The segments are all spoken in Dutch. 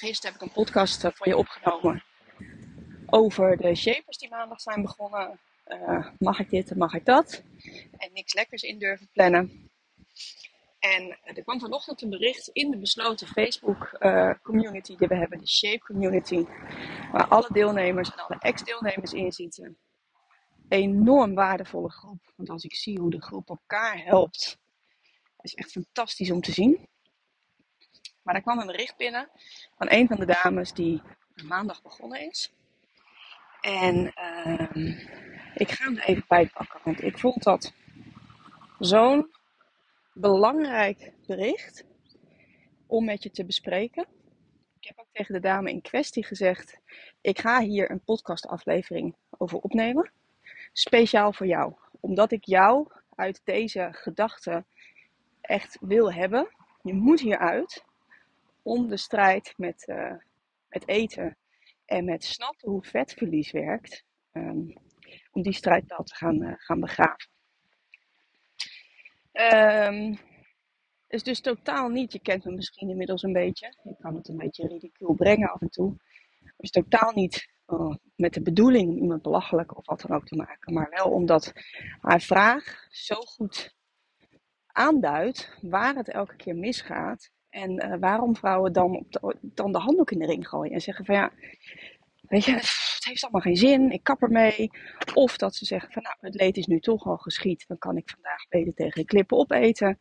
Gisteren heb ik een podcast eh, voor je opgenomen over de shapers die maandag zijn begonnen. Uh, mag ik dit en mag ik dat? En niks lekkers in durven plannen. En er kwam vanochtend een bericht in de besloten Facebook community die we hebben, de Shape Community, waar alle deelnemers en alle ex-deelnemers in zitten. Enorm waardevolle groep. Want als ik zie hoe de groep elkaar helpt, is echt fantastisch om te zien. Maar er kwam een bericht binnen van een van de dames die maandag begonnen is. En uh, ik ga hem er even bij pakken, want ik vond dat zo'n belangrijk bericht om met je te bespreken. Ik heb ook tegen de dame in kwestie gezegd: ik ga hier een podcastaflevering over opnemen, speciaal voor jou, omdat ik jou uit deze gedachte echt wil hebben. Je moet hieruit om de strijd met, uh, met eten en met snappen hoe vetverlies werkt, um, om die strijd wel te gaan, uh, gaan begraven. Um, is dus totaal niet, je kent me misschien inmiddels een beetje, ik kan het een beetje ridicuul brengen af en toe, is totaal niet uh, met de bedoeling iemand belachelijk of wat dan ook te maken, maar wel omdat haar vraag zo goed aanduidt waar het elke keer misgaat en uh, waarom vrouwen dan, op de, dan de handdoek in de ring gooien en zeggen van ja, weet je, het heeft allemaal geen zin, ik kap ermee. Of dat ze zeggen van nou, het leed is nu toch al geschied, dan kan ik vandaag beter tegen de klippen opeten.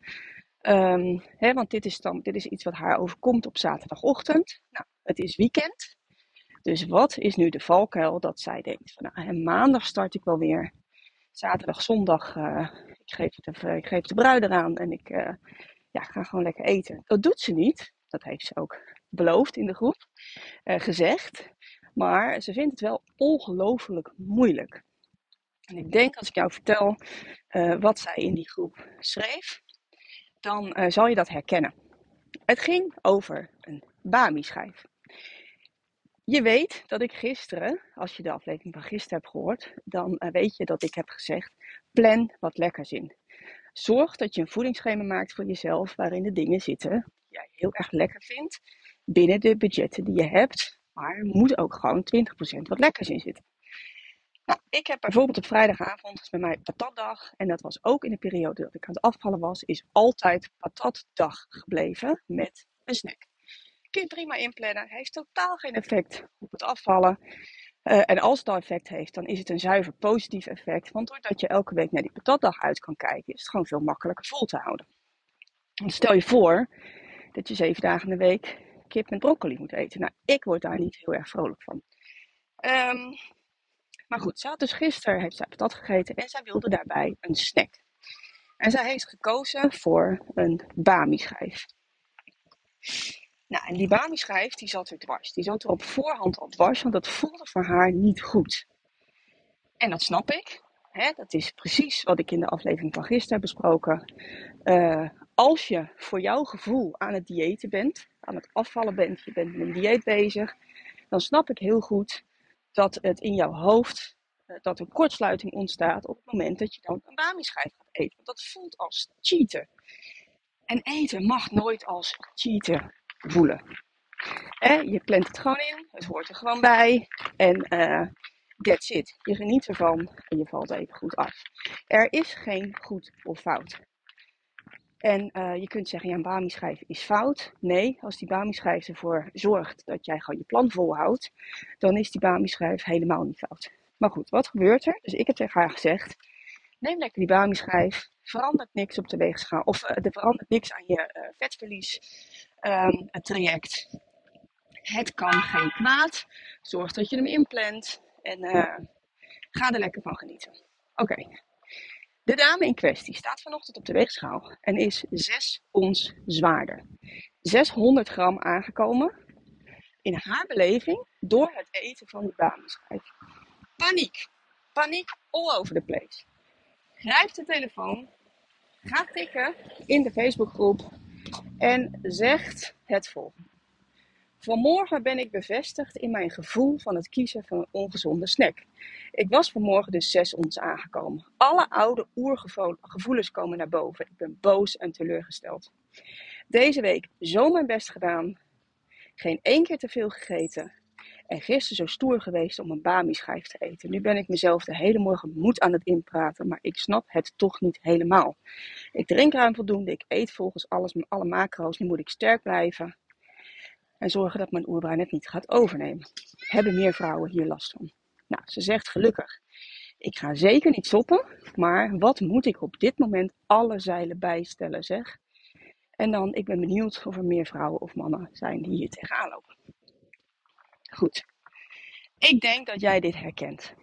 Um, hè, want dit is, dan, dit is iets wat haar overkomt op zaterdagochtend. Nou, het is weekend. Dus wat is nu de valkuil dat zij denkt van nou, en maandag start ik wel weer. Zaterdag, zondag, uh, ik, geef het ik geef de bruid eraan en ik, uh, ja, ga gewoon lekker eten. Dat doet ze niet. Dat heeft ze ook beloofd in de groep, uh, gezegd. Maar ze vindt het wel ongelooflijk moeilijk. En ik denk als ik jou vertel uh, wat zij in die groep schreef, dan uh, zal je dat herkennen. Het ging over een Bami-schijf. Je weet dat ik gisteren, als je de aflevering van gisteren hebt gehoord, dan weet je dat ik heb gezegd: plan wat lekkers in. Zorg dat je een voedingsschema maakt voor jezelf waarin de dingen zitten die jij heel erg lekker vindt binnen de budgetten die je hebt. Maar er moet ook gewoon 20% wat lekkers in zitten. Nou, ik heb bijvoorbeeld op vrijdagavond bij mij patatdag. En dat was ook in de periode dat ik aan het afvallen was, is altijd patatdag gebleven met een snack. Kun je prima inplannen. Heeft totaal geen effect op het afvallen. Uh, en als het effect heeft, dan is het een zuiver positief effect. Want doordat je elke week naar die patatdag uit kan kijken, is het gewoon veel makkelijker vol te houden. Want stel je voor dat je zeven dagen in de week kip met broccoli moet eten. Nou, ik word daar niet heel erg vrolijk van. Um, maar goed, ze had dus gisteren heeft zij patat gegeten en zij wilde daarbij een snack. En zij heeft gekozen voor een bami-schijf. Nou, en die bami-schijf die zat er dwars. Die zat er op voorhand al dwars, want dat voelde voor haar niet goed. En dat snap ik. Hè? Dat is precies wat ik in de aflevering van gisteren heb besproken. Uh, als je voor jouw gevoel aan het diëten bent, aan het afvallen bent, je bent met een dieet bezig, dan snap ik heel goed dat het in jouw hoofd, uh, dat een kortsluiting ontstaat op het moment dat je dan een bami-schijf gaat eten. Want dat voelt als cheaten. En eten mag nooit als cheaten voelen. je plant het gewoon in, het hoort er gewoon bij en uh, that's it. Je geniet ervan en je valt even goed af. Er is geen goed of fout. En uh, je kunt zeggen, ja, een Bami-schijf is fout. Nee, als die Bami-schijf ervoor zorgt dat jij gewoon je plan volhoudt, dan is die Bami-schijf helemaal niet fout. Maar goed, wat gebeurt er? Dus ik heb tegen haar gezegd, Neem lekker die Bami-schijf. Verandert niks op de weegschaal. Of uh, er verandert niks aan je vetverlies um, het traject. Het kan geen kwaad. Zorg dat je hem inplant. En uh, ga er lekker van genieten. Oké. De dame in kwestie staat vanochtend op de weegschaal en is 6 ons zwaarder. 600 gram aangekomen in haar beleving door het eten van die bamischijf. Paniek. Paniek all over the place. Grijpt de telefoon, gaat tikken in de Facebookgroep en zegt het volgende. Vanmorgen ben ik bevestigd in mijn gevoel van het kiezen van een ongezonde snack. Ik was vanmorgen dus zes ons aangekomen. Alle oude oergevoelens komen naar boven. Ik ben boos en teleurgesteld. Deze week zo mijn best gedaan. Geen één keer te veel gegeten. En gisteren zo stoer geweest om een bami-schijf te eten. Nu ben ik mezelf de hele morgen moed aan het inpraten, maar ik snap het toch niet helemaal. Ik drink ruim voldoende, ik eet volgens alles, alle macro's. Nu moet ik sterk blijven en zorgen dat mijn oerbrein het niet gaat overnemen. Hebben meer vrouwen hier last van? Nou, ze zegt gelukkig. Ik ga zeker niet stoppen, maar wat moet ik op dit moment alle zeilen bijstellen, zeg? En dan, ik ben benieuwd of er meer vrouwen of mannen zijn die hier tegenaan lopen. Goed. Ik denk dat jij dit herkent.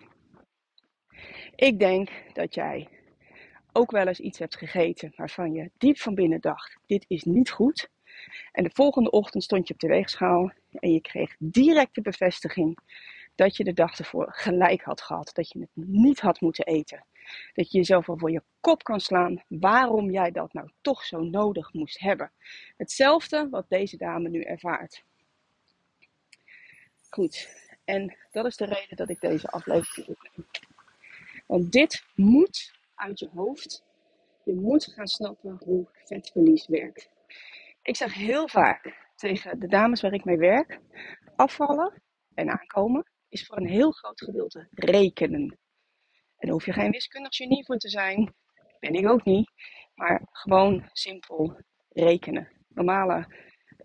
Ik denk dat jij ook wel eens iets hebt gegeten waarvan je diep van binnen dacht: dit is niet goed. En de volgende ochtend stond je op de weegschaal en je kreeg direct de bevestiging dat je de dag ervoor gelijk had gehad. Dat je het niet had moeten eten. Dat je jezelf wel voor je kop kan slaan waarom jij dat nou toch zo nodig moest hebben. Hetzelfde wat deze dame nu ervaart. Goed, en dat is de reden dat ik deze aflevering opneem. Want dit moet uit je hoofd. Je moet gaan snappen hoe vetverlies werkt. Ik zeg heel vaak tegen de dames waar ik mee werk: afvallen en aankomen is voor een heel groot gedeelte rekenen. En hoef je geen wiskundig genie voor te zijn. Ben ik ook niet. Maar gewoon simpel rekenen. Normale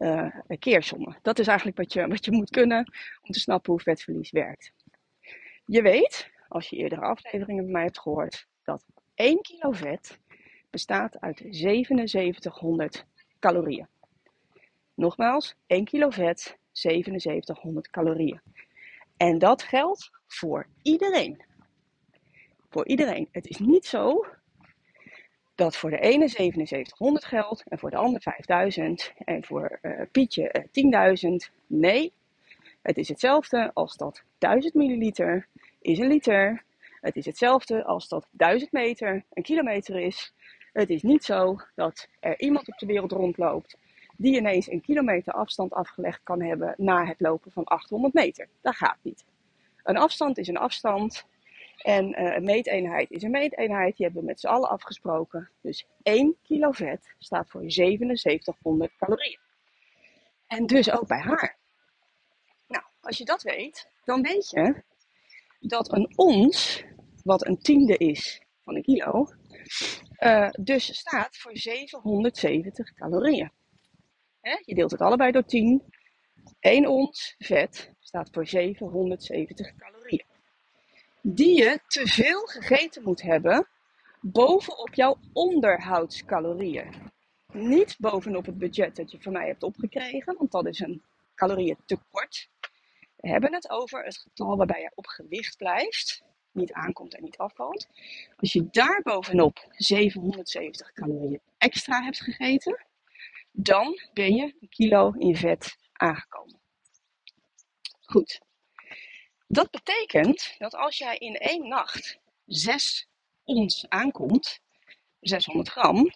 uh, keersommen. Dat is eigenlijk wat je, wat je moet kunnen om te snappen hoe vetverlies werkt. Je weet, als je eerdere afleveringen bij mij hebt gehoord, dat 1 kilo vet bestaat uit 7700 calorieën. Nogmaals, 1 kilo vet, 7700 calorieën. En dat geldt voor iedereen. Voor iedereen. Het is niet zo dat voor de ene 7700 geldt en voor de ander 5000 en voor uh, Pietje uh, 10.000. Nee, het is hetzelfde als dat 1000 milliliter is een liter. Het is hetzelfde als dat 1000 meter een kilometer is. Het is niet zo dat er iemand op de wereld rondloopt die ineens een kilometer afstand afgelegd kan hebben na het lopen van 800 meter. Dat gaat niet. Een afstand is een afstand en uh, een meeteenheid is een meeteenheid. Die hebben we met z'n allen afgesproken. Dus 1 kilo vet staat voor 7700 calorieën. En dus ook bij haar. Nou, als je dat weet, dan weet je dat een ons, wat een tiende is van een kilo, uh, dus staat voor 770 calorieën. Je deelt het allebei door 10. 1 ons vet staat voor 770 calorieën. Die je te veel gegeten moet hebben bovenop jouw onderhoudscalorieën. Niet bovenop het budget dat je van mij hebt opgekregen, want dat is een calorieën tekort. We hebben het over het getal waarbij je op gewicht blijft, niet aankomt en niet afvalt. Als je daar bovenop 770 calorieën extra hebt gegeten, dan ben je een kilo in vet aangekomen. Goed. Dat betekent dat als jij in één nacht 6 ons aankomt, 600 gram,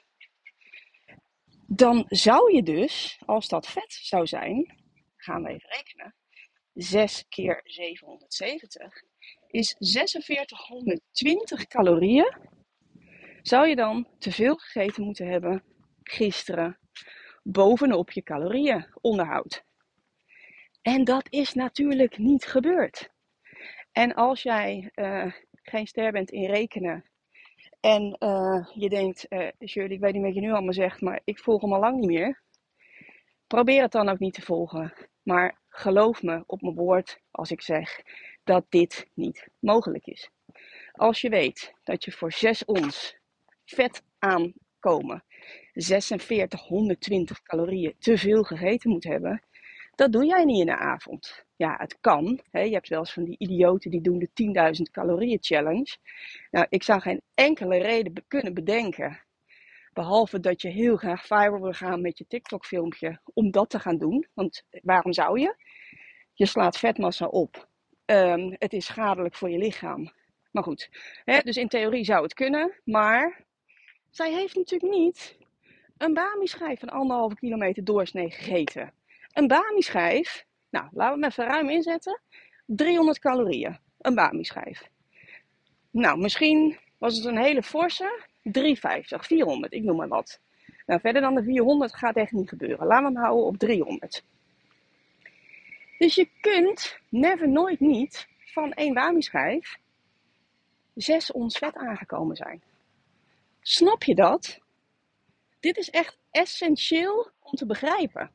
dan zou je dus, als dat vet zou zijn, gaan we even rekenen, 6 keer 770 is 4620 calorieën. Zou je dan te veel gegeten moeten hebben gisteren bovenop je calorieën onderhoudt. En dat is natuurlijk niet gebeurd. En als jij uh, geen ster bent in rekenen en uh, je denkt, uh, Shirley, ik weet niet wat je nu allemaal zegt, maar ik volg hem al lang niet meer. Probeer het dan ook niet te volgen. Maar geloof me op mijn woord als ik zeg dat dit niet mogelijk is. Als je weet dat je voor 6 ons vet aankomen 4620 calorieën te veel gegeten moet hebben, dat doe jij niet in de avond. Ja, het kan. Hè? Je hebt wel eens van die idioten die doen de 10.000 calorieën challenge. Nou, ik zou geen enkele reden kunnen bedenken Behalve dat je heel graag viral wil gaan met je TikTok filmpje om dat te gaan doen. Want waarom zou je? Je slaat vetmassa op. Um, het is schadelijk voor je lichaam. Maar goed, hè, dus in theorie zou het kunnen. Maar zij heeft natuurlijk niet een Bami-schijf van anderhalve kilometer doorsnee gegeten. Een Bami-schijf, nou laten we hem even ruim inzetten. 300 calorieën, een Bami-schijf. Nou, misschien was het een hele forse, 350, 400, ik noem maar wat. Nou, verder dan de 400 gaat echt niet gebeuren. Laten we hem houden op 300. Dus je kunt never nooit niet van één wami-schijf 6 ons vet aangekomen zijn. Snap je dat? Dit is echt essentieel om te begrijpen.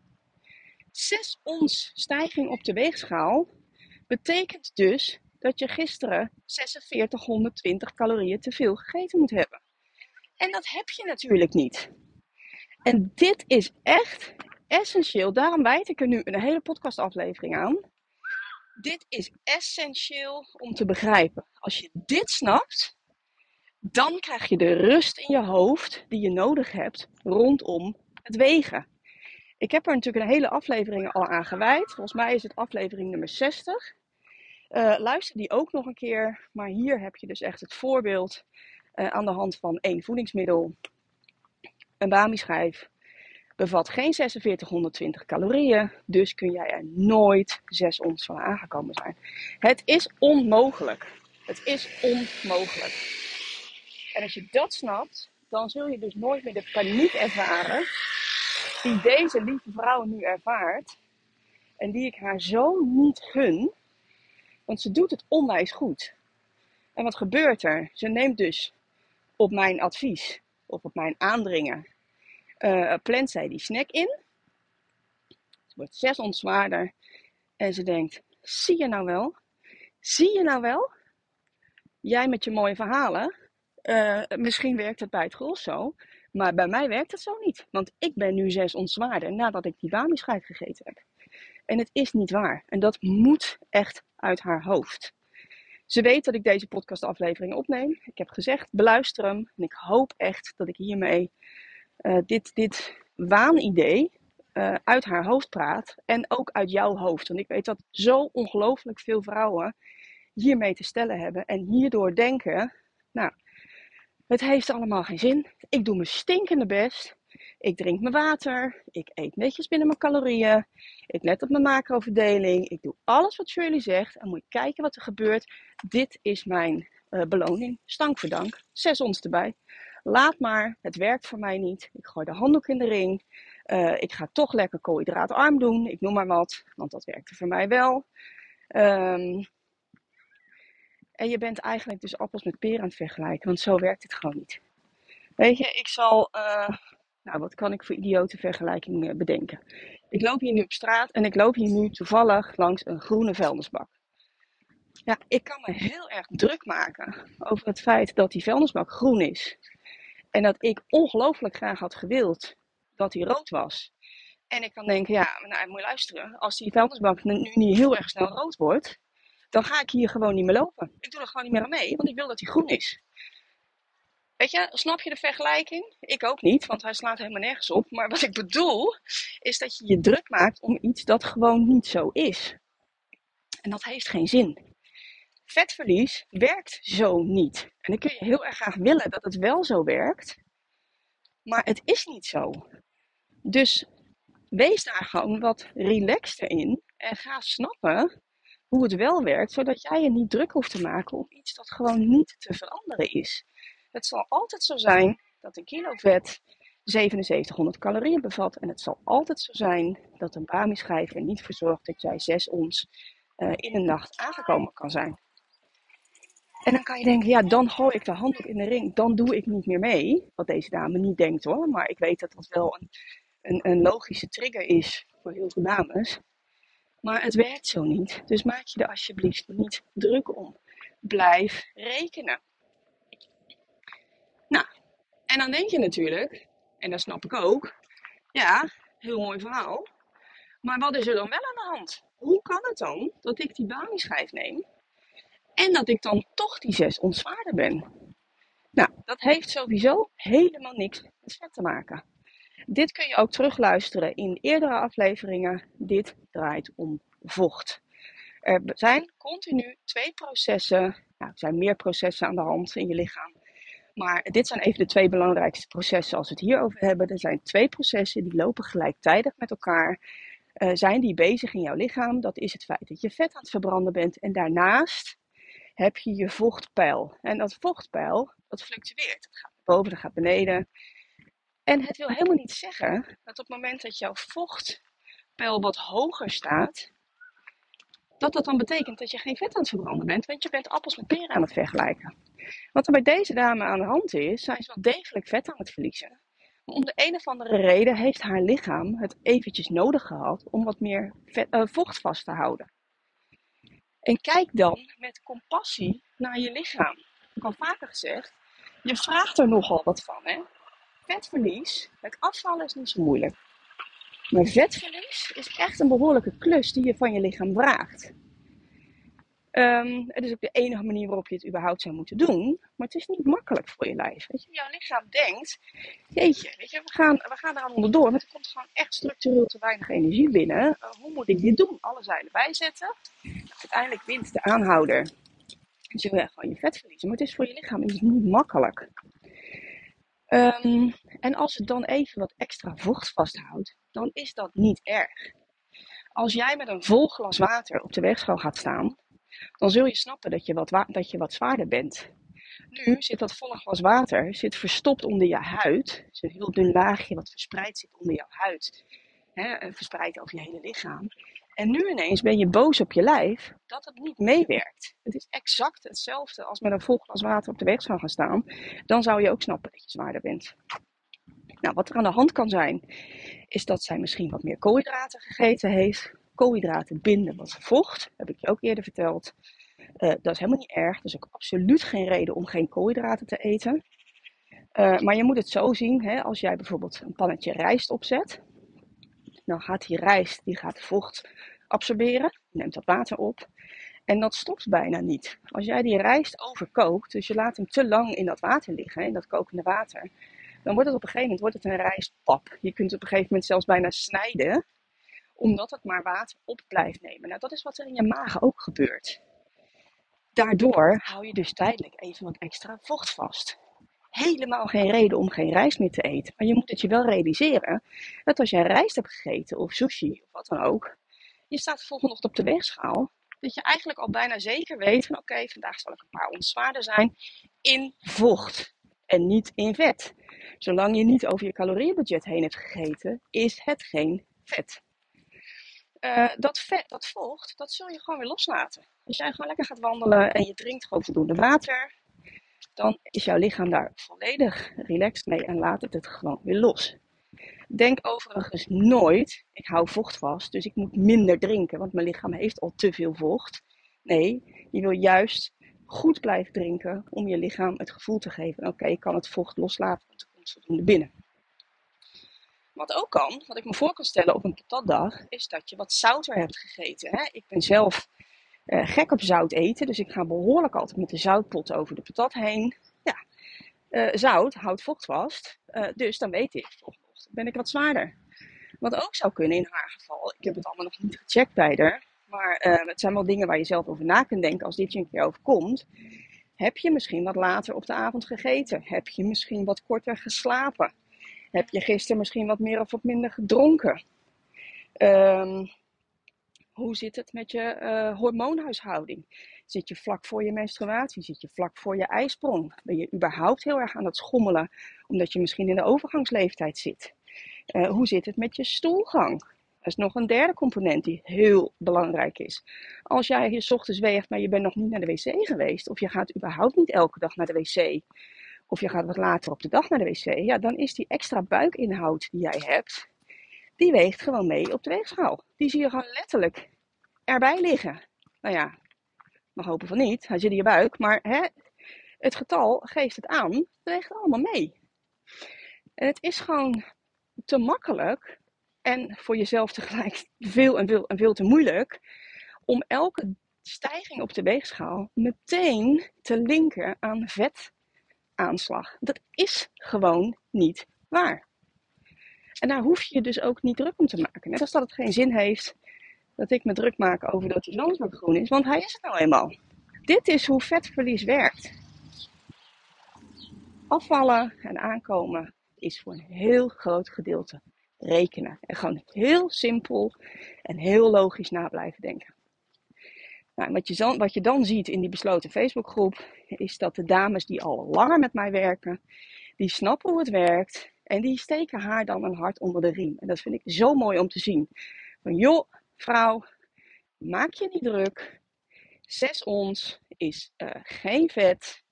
6 ons stijging op de weegschaal betekent dus dat je gisteren 4620 calorieën te veel gegeten moet hebben. En dat heb je natuurlijk niet. En dit is echt essentieel. Daarom wijd ik er nu een hele podcastaflevering aan. Dit is essentieel om te begrijpen. Als je dit snapt, dan krijg je de rust in je hoofd die je nodig hebt rondom het wegen. Ik heb er natuurlijk een hele aflevering al aan gewijd. Volgens mij is het aflevering nummer 60. Uh, eh, luister die ook nog een keer. Maar hier heb je dus echt het voorbeeld uh, aan de hand van één voedingsmiddel. Een Bami-schijf bevat geen 4620 calorieën, dus kun jij er nooit 6 ons van aangekomen zijn. Het is onmogelijk. Het is onmogelijk. En als je dat snapt, dan zul je dus nooit meer de paniek ervaren die deze lieve vrouw nu ervaart. En die ik haar zo niet gun, want ze doet het onwijs goed. En wat gebeurt er? Ze neemt dus op mijn advies of op mijn aandringen uh, plant zij die snack in. Ze wordt zes ons zwaarder en ze denkt: zie je nou wel? Zie je nou wel? Jij met je mooie verhalen. Uh, misschien werkt het bij het gros zo, maar bij mij werkt het zo niet. Want ik ben nu zes ons zwaarder nadat ik die bami gegeten heb. En het is niet waar. En dat moet echt uit haar hoofd. Ze weet dat ik deze podcastaflevering opneem. Ik heb gezegd, beluister hem. En ik hoop echt dat ik hiermee uh, dit, dit waanidee uh, uit haar hoofd praat. En ook uit jouw hoofd. Want ik weet dat zo ongelooflijk veel vrouwen hiermee te stellen hebben. En hierdoor denken, nou, het heeft allemaal geen zin. Ik doe mijn stinkende best. Ik drink mijn water. Ik eet netjes binnen mijn calorieën. Ik let op mijn macroverdeling. Ik doe alles wat Shirley zegt. En moet je kijken wat er gebeurt. Dit is mijn uh, beloning. Stank voor. Zes ons erbij. Laat maar. Het werkt voor mij niet. Ik gooi de handdoek in de ring. Uh, ik ga toch lekker koolhydraatarm doen. Ik noem maar wat. Want dat werkte voor mij wel. Um, en je bent eigenlijk dus appels met peren aan het vergelijken. Want zo werkt het gewoon niet. Weet je, ik zal uh, nou, wat kan ik voor idiote vergelijking bedenken? Ik loop hier nu op straat en ik loop hier nu toevallig langs een groene vuilnisbak. Ja, ik kan me heel erg druk maken over het feit dat die vuilnisbak groen is. En dat ik ongelooflijk graag had gewild dat hij rood was. En ik kan denken, ja, nou, moet je luisteren. Als die vuilnisbak nu niet heel erg snel rood wordt, dan ga ik hier gewoon niet meer lopen. Ik doe er gewoon niet meer aan mee, want ik wil dat hij groen is. Weet je, snap je de vergelijking? Ik ook niet, want hij slaat helemaal nergens op. Maar wat ik bedoel, is dat je je druk maakt om iets dat gewoon niet zo is. En dat heeft geen zin. Vetverlies werkt zo niet. En dan kun je heel erg graag willen dat het wel zo werkt. Maar het is niet zo. Dus wees daar gewoon wat relaxter in. En ga snappen hoe het wel werkt, zodat jij je niet druk hoeft te maken om iets dat gewoon niet te veranderen is. Het zal altijd zo zijn dat een kilo vet 7700 calorieën bevat. En het zal altijd zo zijn dat een Bami-schijf er niet voor zorgt dat jij 6 ons uh, in een nacht aangekomen kan zijn. En dan kan je denken, ja, dan gooi ik de handdoek in de ring. Dan doe ik niet meer mee. Wat deze dame niet denkt hoor. Maar ik weet dat dat wel een, een, een logische trigger is voor heel veel dames. Maar het werkt zo niet. Dus maak je er alsjeblieft niet druk om. Blijf rekenen. Nou, en dan denk je natuurlijk, en dat snap ik ook, ja, heel mooi verhaal. Maar wat is er dan wel aan de hand? Hoe kan het dan dat ik die balingschijf neem en dat ik dan toch die zes ontzwaarder ben? Nou, dat heeft sowieso helemaal niks met vet te maken. Dit kun je ook terugluisteren in eerdere afleveringen. Dit draait om vocht. Er zijn continu twee processen, nou, er zijn meer processen aan de hand in je lichaam. Maar dit zijn even de twee belangrijkste processen als we het hier over hebben. Er zijn twee processen die lopen gelijktijdig met elkaar. Uh, zijn die bezig in jouw lichaam? Dat is het feit dat je vet aan het verbranden bent. En daarnaast heb je je vochtpeil. En dat vochtpeil, dat fluctueert. Het gaat naar boven, het gaat beneden. En het wil helemaal niet zeggen dat op het moment dat jouw vochtpeil wat hoger staat, dat dat dan betekent dat je geen vet aan het verbranden bent, want je bent appels met peren aan het vergelijken. Wat er bij deze dame aan de hand is, zij is wel degelijk vet aan het verliezen. Maar om de een of andere reden heeft haar lichaam het eventjes nodig gehad om wat meer vet, uh, vocht vast te houden. En kijk dan met compassie naar je lichaam. Ik heb al vaker gezegd, je vraagt er nogal wat van. Hè? Vetverlies, het afvallen is niet zo moeilijk. Maar vetverlies is echt een behoorlijke klus die je van je lichaam vraagt. Um, het is ook de enige manier waarop je het überhaupt zou moeten doen. Maar het is niet makkelijk voor je lijf. Weet je? Jouw lichaam denkt, jeetje, weet je, we, gaan, we gaan eraan onderdoor. Maar er komt gewoon echt structureel te weinig energie binnen. Uh, hoe moet ik dit doen? Alle zeilen bijzetten. Uiteindelijk wint de aanhouder. Dus je wil gewoon je vet verliezen. Maar het is voor je lichaam niet makkelijk. Um, en als het dan even wat extra vocht vasthoudt, dan is dat niet erg. Als jij met een vol glas water op de weegschaal gaat staan, dan zul je snappen dat je wat, dat je wat zwaarder bent. Nu zit dat volle glas water zit verstopt onder je huid. is een heel dun laagje wat verspreid zit onder jouw huid. Hè, verspreid over je hele lichaam. En nu ineens ben je boos op je lijf dat het niet meewerkt. Het is exact hetzelfde als met een vol glas water op de weg zou gaan staan. Dan zou je ook snappen dat je zwaarder bent. Nou, wat er aan de hand kan zijn, is dat zij misschien wat meer koolhydraten gegeten heeft. Koolhydraten binden wat vocht, heb ik je ook eerder verteld. Uh, dat is helemaal niet erg. Er is ook absoluut geen reden om geen koolhydraten te eten. Uh, maar je moet het zo zien, hè, als jij bijvoorbeeld een pannetje rijst opzet, dan gaat die rijst die gaat vocht absorberen, neemt dat water op. En dat stopt bijna niet. Als jij die rijst overkookt, dus je laat hem te lang in dat water liggen, in dat kokende water, dan wordt het op een gegeven moment wordt het een rijstpap. Je kunt het op een gegeven moment zelfs bijna snijden, omdat het maar water op blijft nemen. Nou, dat is wat er in je maag ook gebeurt. Daardoor hou je dus tijdelijk even wat extra vocht vast. Helemaal geen reden om geen rijst meer te eten. Maar je moet het je wel realiseren dat als jij rijst hebt gegeten, of sushi, of wat dan ook, je staat de volgende ochtend op de weegschaal, dat je eigenlijk al bijna zeker weet van oké, vandaag zal ik een paar ons zwaarder zijn in vocht en niet in vet. Zolang je niet over je calorieënbudget heen hebt gegeten, is het geen vet. Uh, dat vet, dat vocht, dat zul je gewoon weer loslaten. Als jij gewoon lekker gaat wandelen en je drinkt gewoon voldoende water, dan is jouw lichaam daar volledig relaxed mee en laat het het gewoon weer los. Denk overigens nooit, ik hou vocht vast, dus ik moet minder drinken, want mijn lichaam heeft al te veel vocht. Nee, je wil juist goed blijven drinken om je lichaam het gevoel te geven: oké, ik kan het vocht loslaten, want er komt voldoende binnen. Wat ook kan, wat ik me voor kan stellen op een patatdag, is dat je wat zouter hebt gegeten. Hè? Ik ben zelf uh, gek op zout eten, dus ik ga behoorlijk altijd met de zoutpot over de patat heen. Ja, uh, zout houdt vocht vast, uh, dus dan weet ik, ben ik wat zwaarder. Wat ook zou kunnen in haar geval, ik heb het allemaal nog niet gecheckt bij haar, maar het zijn wel dingen waar je zelf over na kunt denken als dit je een keer overkomt. Heb je misschien wat later op de avond gegeten? Heb je misschien wat korter geslapen? Heb je gisteren misschien wat meer of wat minder gedronken? Um, hoe zit het met je uh, hormoonhuishouding? Zit je vlak voor je menstruatie? Zit je vlak voor je ijsprong? Ben je überhaupt heel erg aan het schommelen omdat je misschien in de overgangsleeftijd zit? Uh, hoe zit het met je stoelgang? Dat is nog een derde component die heel belangrijk is. Als jij hier ochtends weegt, maar je bent nog niet naar de wc geweest, of je gaat überhaupt niet elke dag naar de wc, of je gaat wat later op de dag naar de wc, ja, dan is die extra buikinhoud die jij hebt, die weegt gewoon mee op de weegschaal. Die zie je gewoon letterlijk erbij liggen. Nou ja, mag hopen van niet, hij zit in je buik, maar hè, het getal geeft het aan, het weegt allemaal mee. En het is gewoon te makkelijk en voor jezelf tegelijk veel en veel en veel te moeilijk om elke stijging op de weegschaal meteen te linken aan vetaanslag. Dat is gewoon niet waar. En daar hoef je dus ook niet druk om te maken. Net als dat het geen zin heeft dat ik me druk maak over dat die zonsbak groen is, want hij is het nou eenmaal. Dit is hoe vetverlies werkt. Afvallen en aankomen is voor een heel groot gedeelte rekenen. En gewoon heel simpel en heel logisch na blijven denken. Nou, wat, je dan, wat je dan ziet in die besloten Facebookgroep, is dat de dames die al langer met mij werken, die snappen hoe het werkt en die steken haar dan een hart onder de riem. En dat vind ik zo mooi om te zien. Van joh, vrouw, maak je niet druk. 6 ons is uh, geen vet.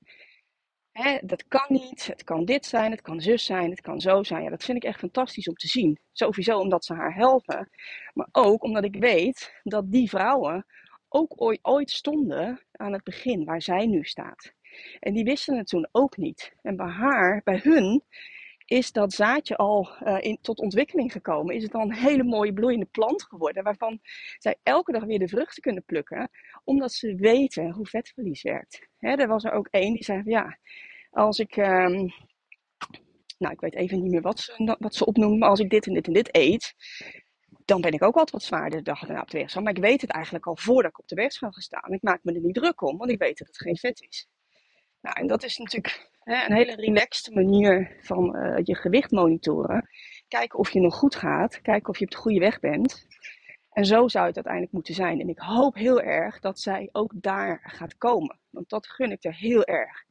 Hè, dat kan niet. Het kan dit zijn, het kan zus zijn, het kan zo zijn. Ja, dat vind ik echt fantastisch om te zien. Sowieso omdat ze haar helpen. Maar ook omdat ik weet dat die vrouwen ook ooit, ooit stonden aan het begin waar zij nu staat. En die wisten het toen ook niet. En bij haar, bij hun, is dat zaadje al uh, in, tot ontwikkeling gekomen. Is het al een hele mooie bloeiende plant geworden. Waarvan zij elke dag weer de vruchten kunnen plukken. Omdat ze weten hoe vetverlies werkt. Hè, er was er ook één die zei: Ja, als ik. Um, nou, ik weet even niet meer wat ze, wat ze opnoemt. Maar als ik dit en dit en dit eet dan ben ik ook altijd wat zwaarder de dag daarna op de weegschaal. Maar ik weet het eigenlijk al voordat ik op de weegschaal ga staan. Ik maak me er niet druk om, want ik weet dat het geen vet is. Nou, en dat is natuurlijk een hele relaxed manier van uh, je gewicht monitoren. Kijken of je nog goed gaat, kijken of je op de goede weg bent. En zo zou het uiteindelijk moeten zijn. En ik hoop heel erg dat zij ook daar gaat komen. Want dat gun ik er heel erg.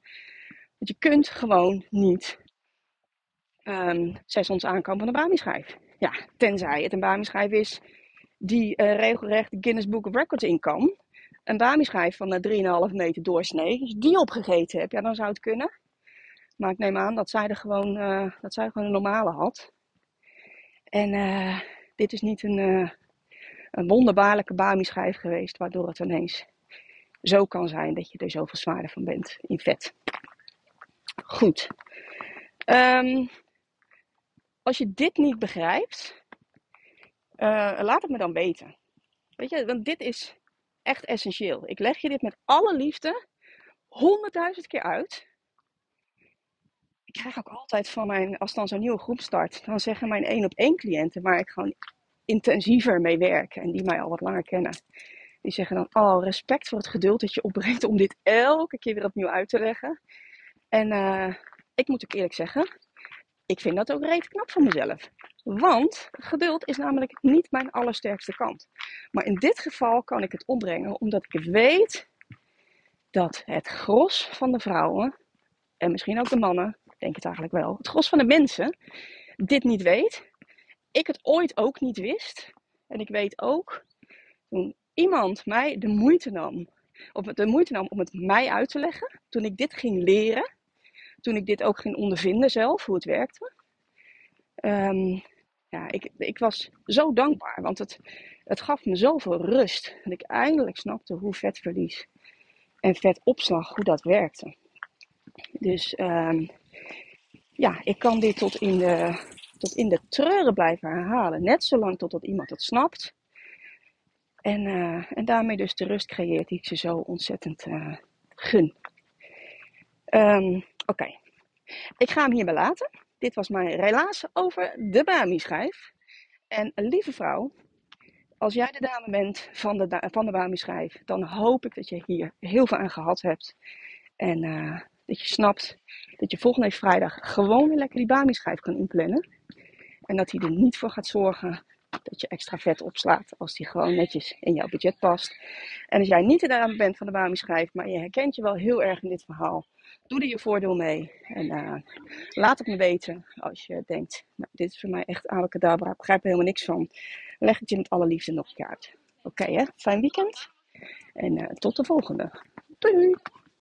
Want je kunt gewoon niet um, zes ons aankomen van de Brahmi-schijf. Ja, tenzij het een Bami-schijf is die uh, regelrecht Guinness Book of Records in kan. Een Bami-schijf van uh, 3,5 meter doorsnee. Als je die opgegeten hebt, ja, dan zou het kunnen. Maar ik neem aan dat zij, er gewoon, uh, dat zij gewoon een normale had. En uh, dit is niet een, uh, een wonderbaarlijke Bami-schijf geweest, waardoor het ineens zo kan zijn dat je er zoveel zwaarder van bent in vet. Goed. Um, als je dit niet begrijpt, laat het me dan weten. Weet je, want dit is echt essentieel. Ik leg je dit met alle liefde honderdduizend keer uit. Ik krijg ook altijd van mijn, als dan zo'n nieuwe groep start, dan zeggen mijn één op één cliënten waar ik gewoon intensiever mee werk en die mij al wat langer kennen. Die zeggen dan, oh, respect voor het geduld dat je opbrengt om dit elke keer weer opnieuw uit te leggen. En uh, ik moet ook eerlijk zeggen, ik vind dat ook reet knap van mezelf. Want geduld is namelijk niet mijn allersterkste kant. Maar in dit geval kan ik het opbrengen omdat ik weet dat het gros van de vrouwen, en misschien ook de mannen, denk het eigenlijk wel, het gros van de mensen dit niet weet. Ik het ooit ook niet wist. En ik weet ook, toen iemand mij de moeite nam, of de moeite nam om het mij uit te leggen, toen ik dit ging leren, toen ik dit ook ging ondervinden zelf, hoe het werkte. Um, ja, ik, ik was zo dankbaar, want het, het gaf me zoveel rust. Dat ik eindelijk snapte hoe vetverlies en vetopslag, hoe dat werkte. Dus um, ja, ik kan dit tot in, de, tot in de treuren blijven herhalen. Net zolang totdat iemand het snapt. En, uh, en daarmee dus de rust creëert die ik ze zo ontzettend uh, gun. Um, Oké, ik ga hem hierbij laten. Dit was mijn relaas over de Bami-schijf. En lieve vrouw, als jij de dame bent van de, van de Bami-schijf, dan hoop ik dat je hier heel veel aan gehad hebt. En uh, dat je snapt dat je volgende vrijdag gewoon weer lekker die Bami-schijf kan inplannen. En dat hij er niet voor gaat zorgen dat je extra vet opslaat als die gewoon netjes in jouw budget past. En als jij niet de dame bent van de Bami-schijf, maar je herkent je wel heel erg in dit verhaal, doe er je voordeel mee. En uh, laat het me weten als je denkt, nou, dit is voor mij echt abacadabra, ik begrijp er helemaal niks van. Leg het je met alle liefde nog een keer uit. Oké hè, fijn weekend. En uh, tot de volgende. Doei!